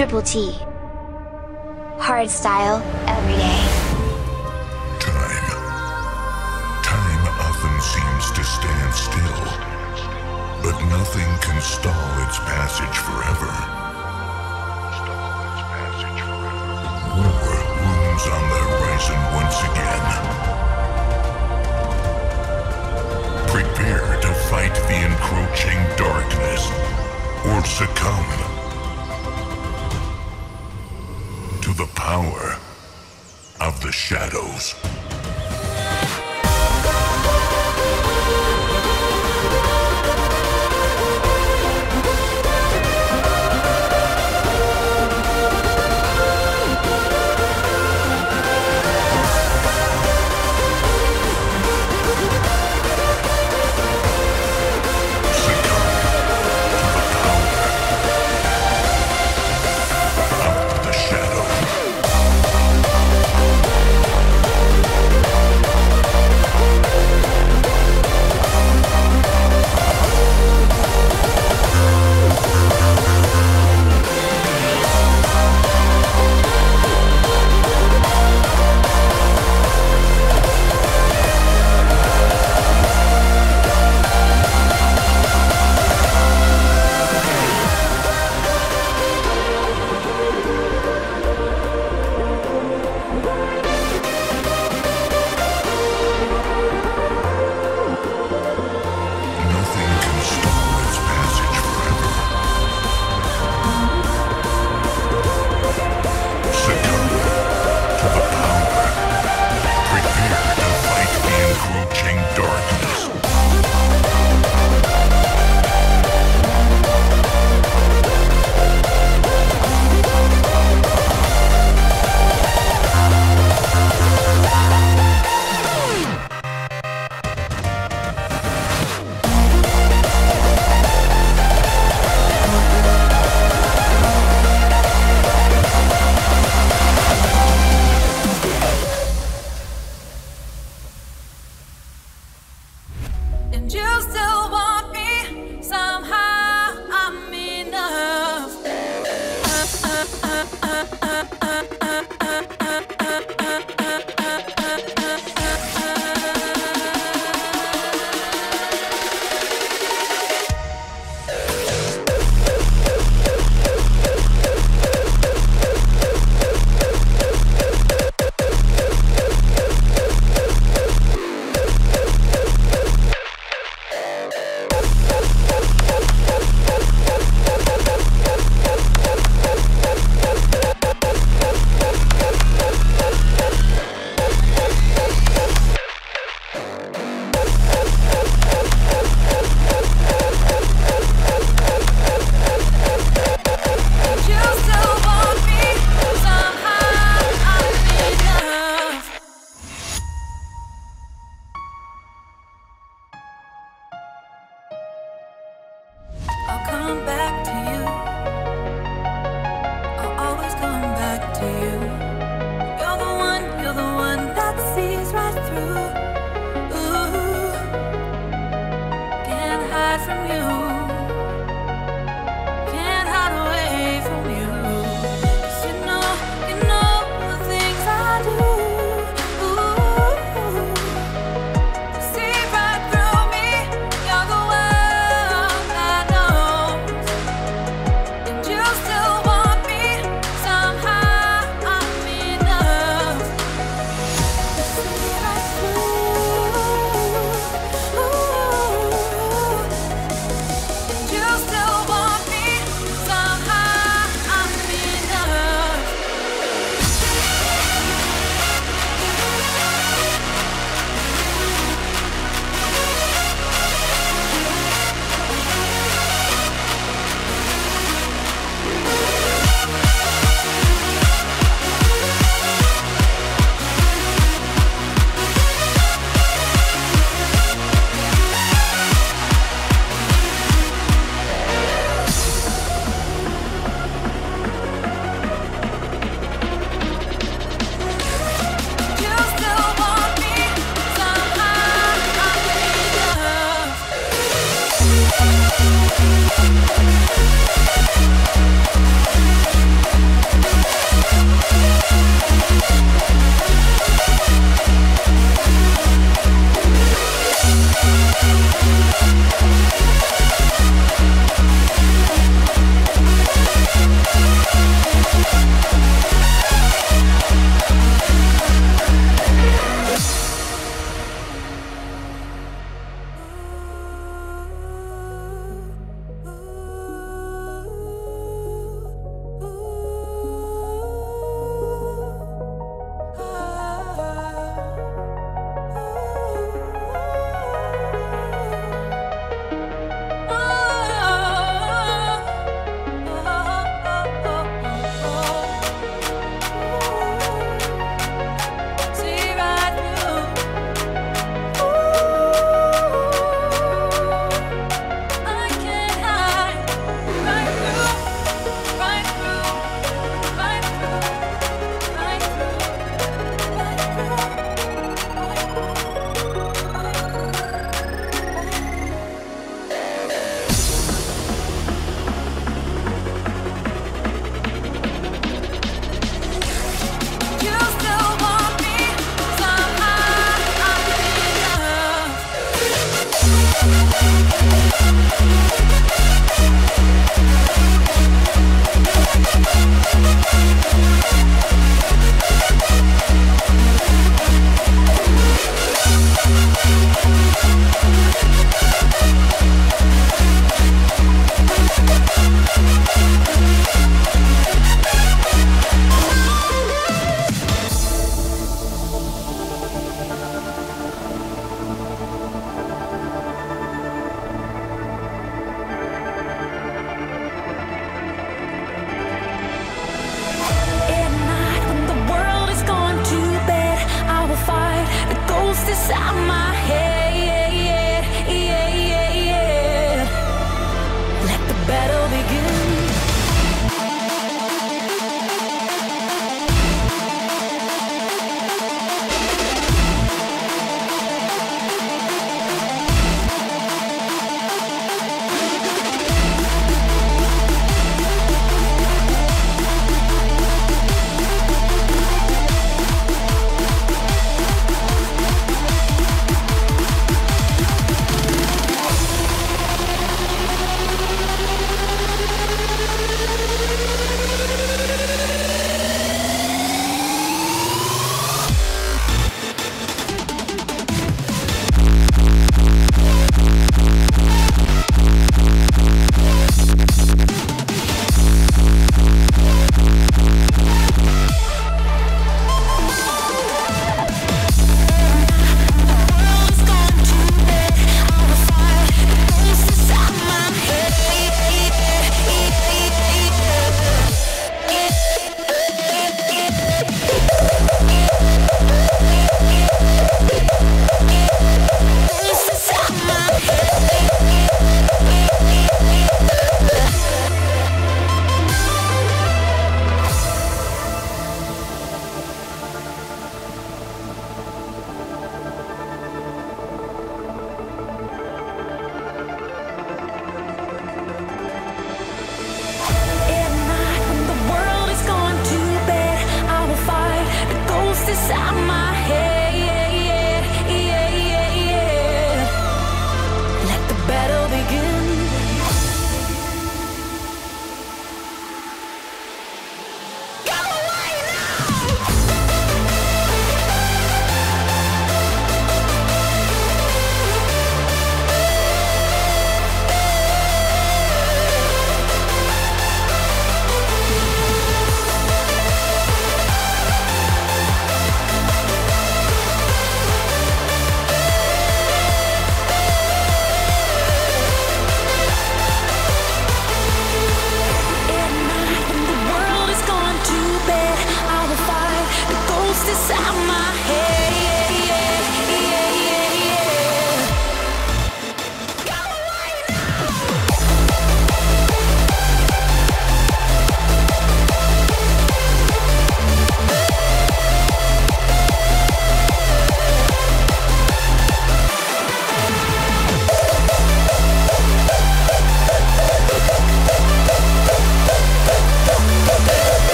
Triple T. Hard style every day. Time. Time often seems to stand still, but nothing can stall its passage forever. War looms on the horizon once again. Prepare to fight the encroaching darkness or succumb power of the shadows.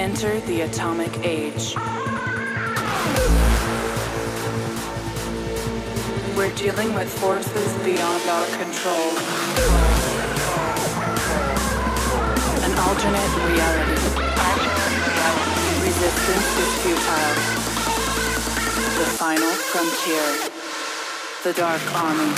Enter the atomic age. We're dealing with forces beyond our control. An alternate reality. Resistance is futile. The final frontier. The Dark Army.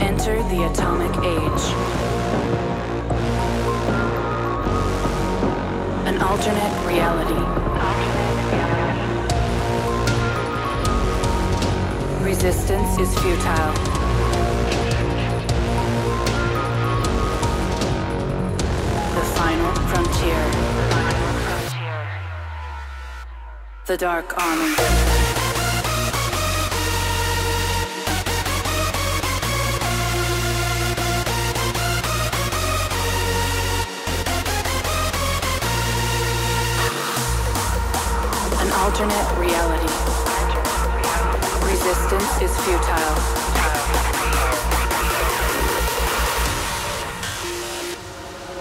Enter the atomic age. Alternate reality. Resistance is futile. The final frontier. The Dark Army. Alternate reality. Resistance is futile.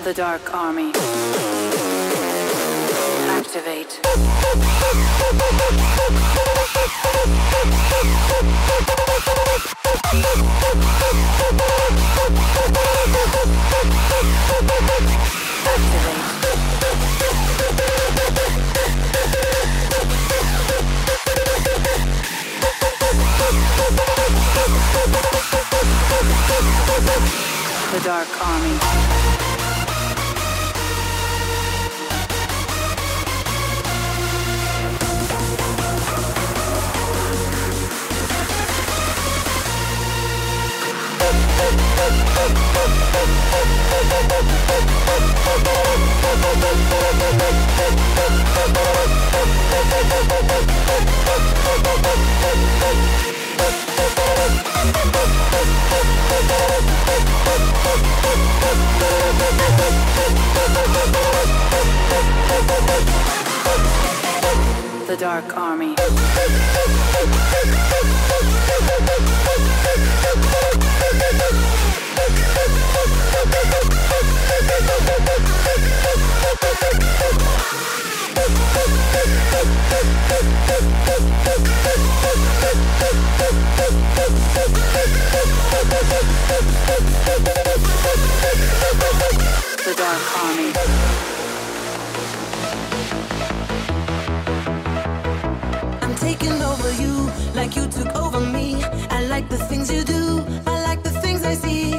The Dark Army. Activate. Activate. The Dark Army. The Dark Army. Dark Army. I'm taking over you like you took over me. I like the things you do, I like the things I see.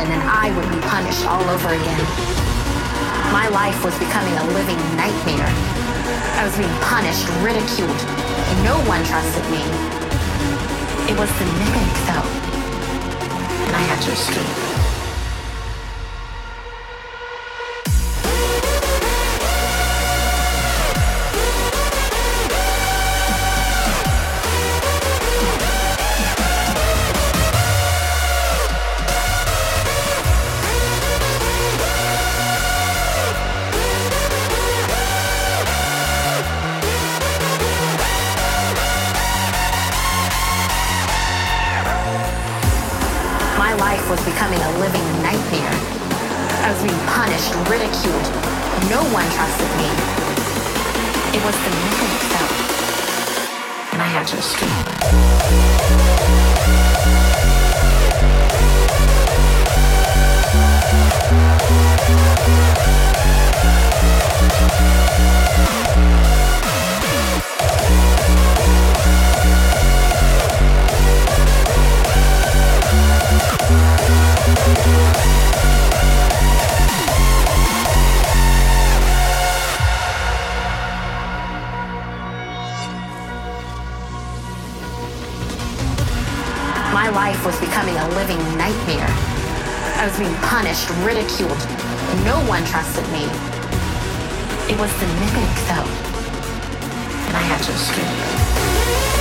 happen and I would be punished all over again. My life was becoming a living nightmare. I was being punished, ridiculed, no one trusted me. It was the mimic, though, and I had to escape. no one trusted me. It was the moment it felt, and I had to escape. life was becoming a living nightmare. I was being punished, ridiculed. No one trusted me. It was the mimic, though. And I had to escape.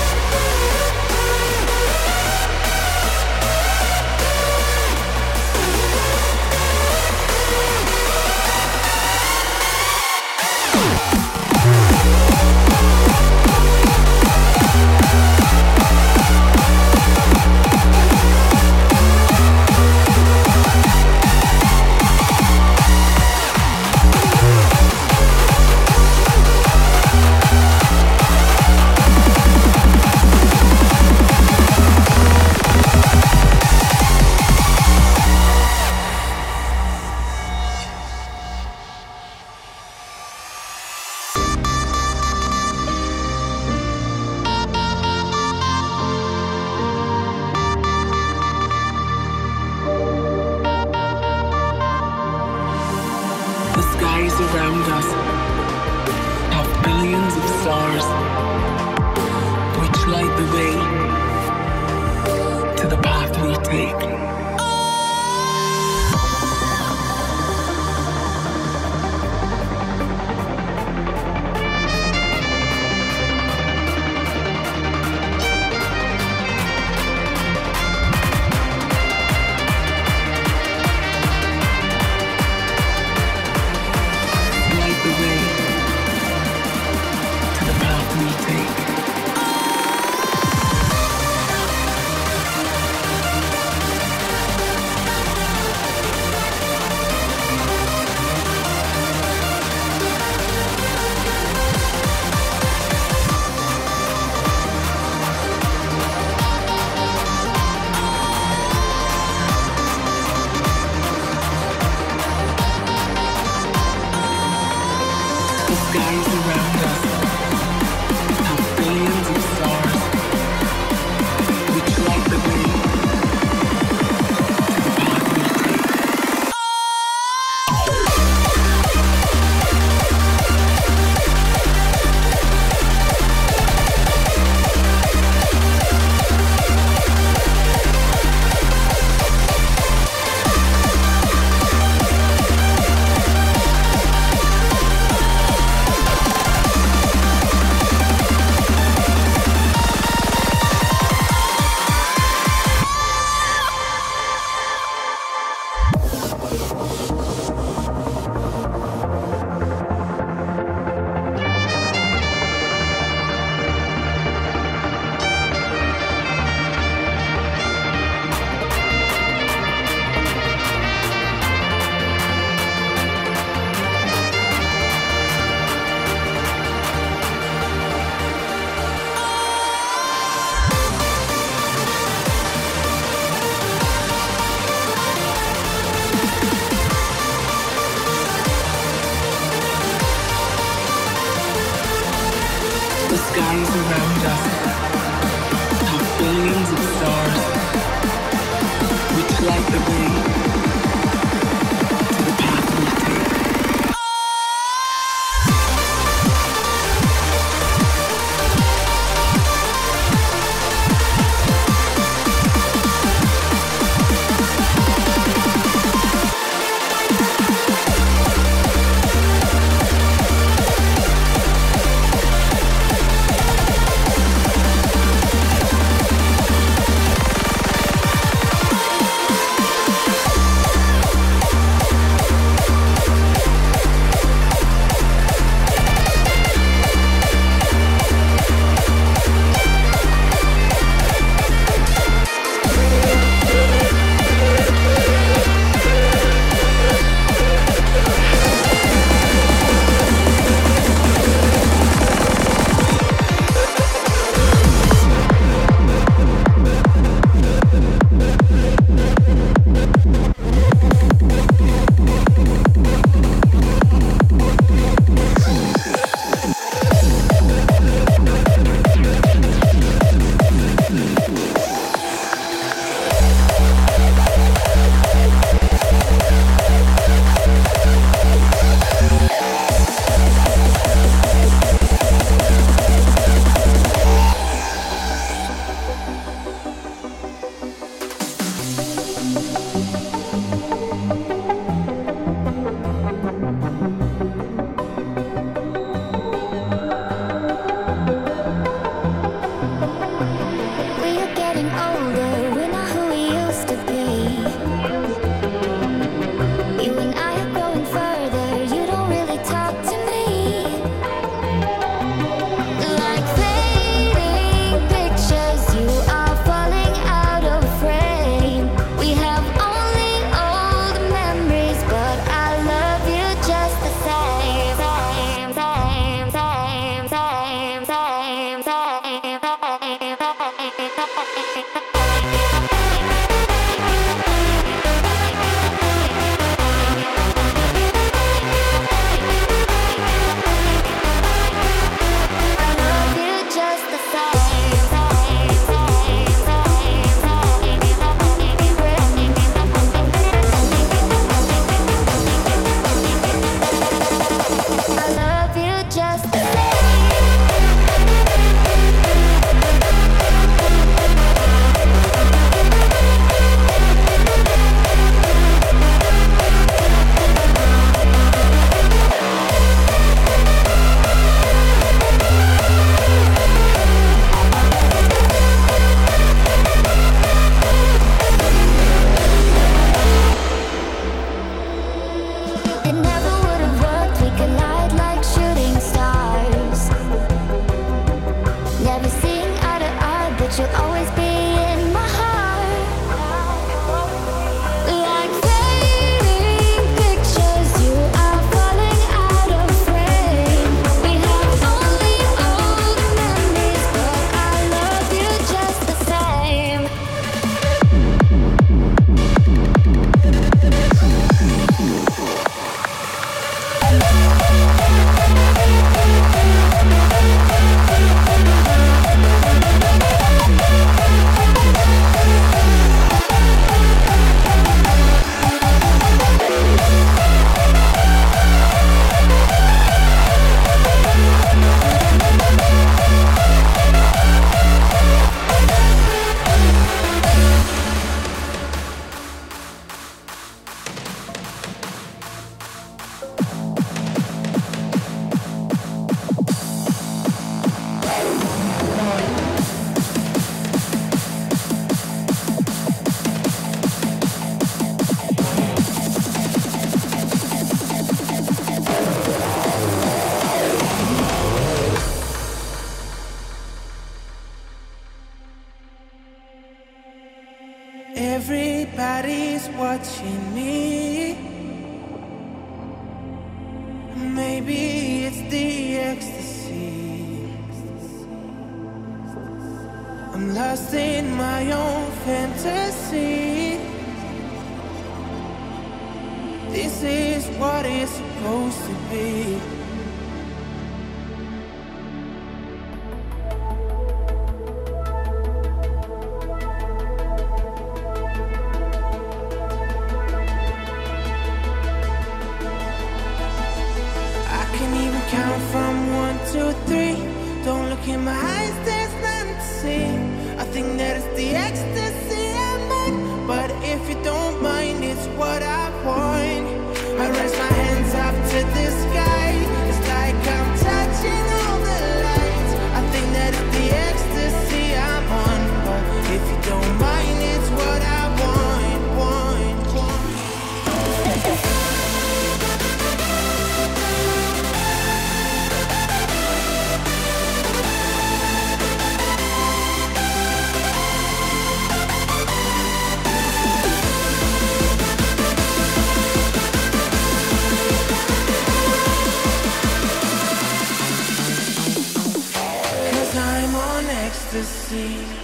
Ecstasy.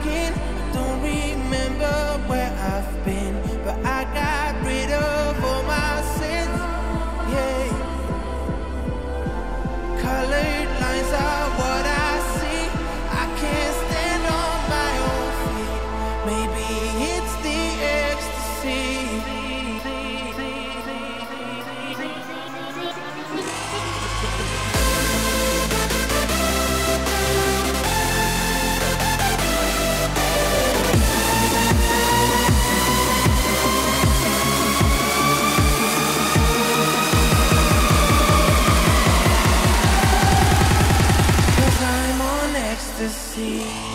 Skin. Don't remember ecstasy.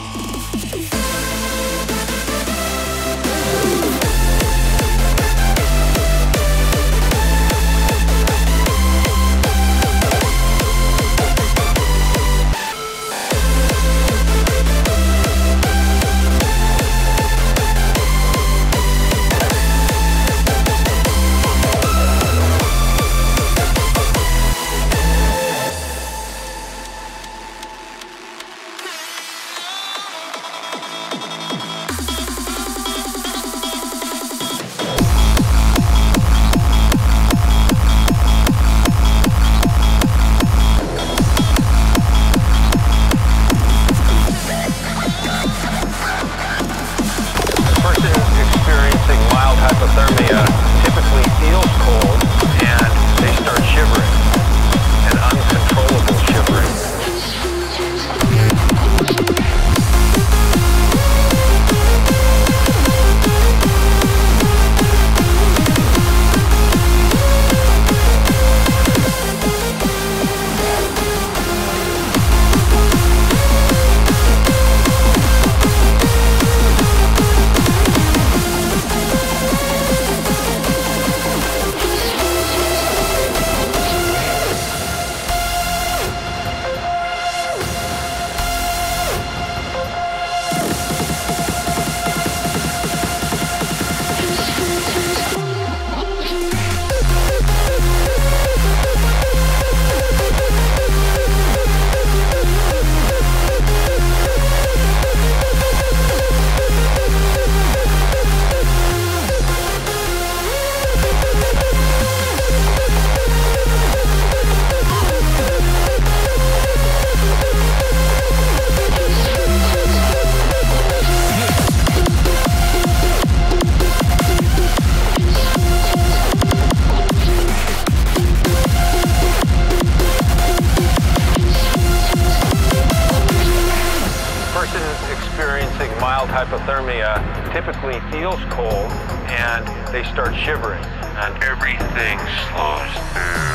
typically feels cold and they start shivering and everything slows down.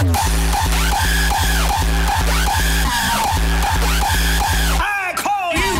I call you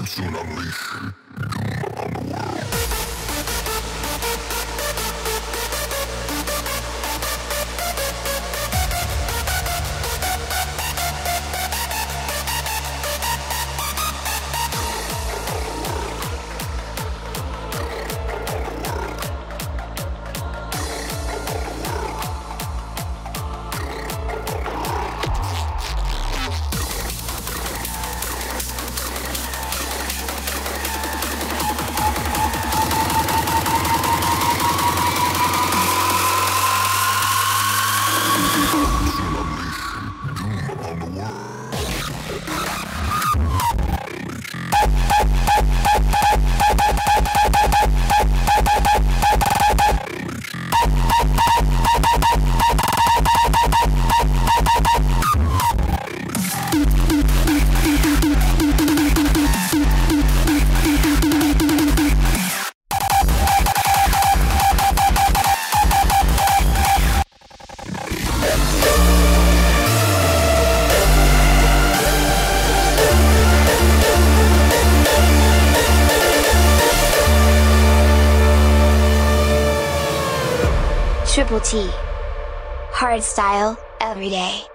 Monsoon Unleashed. Triple T. Hardstyle, every day.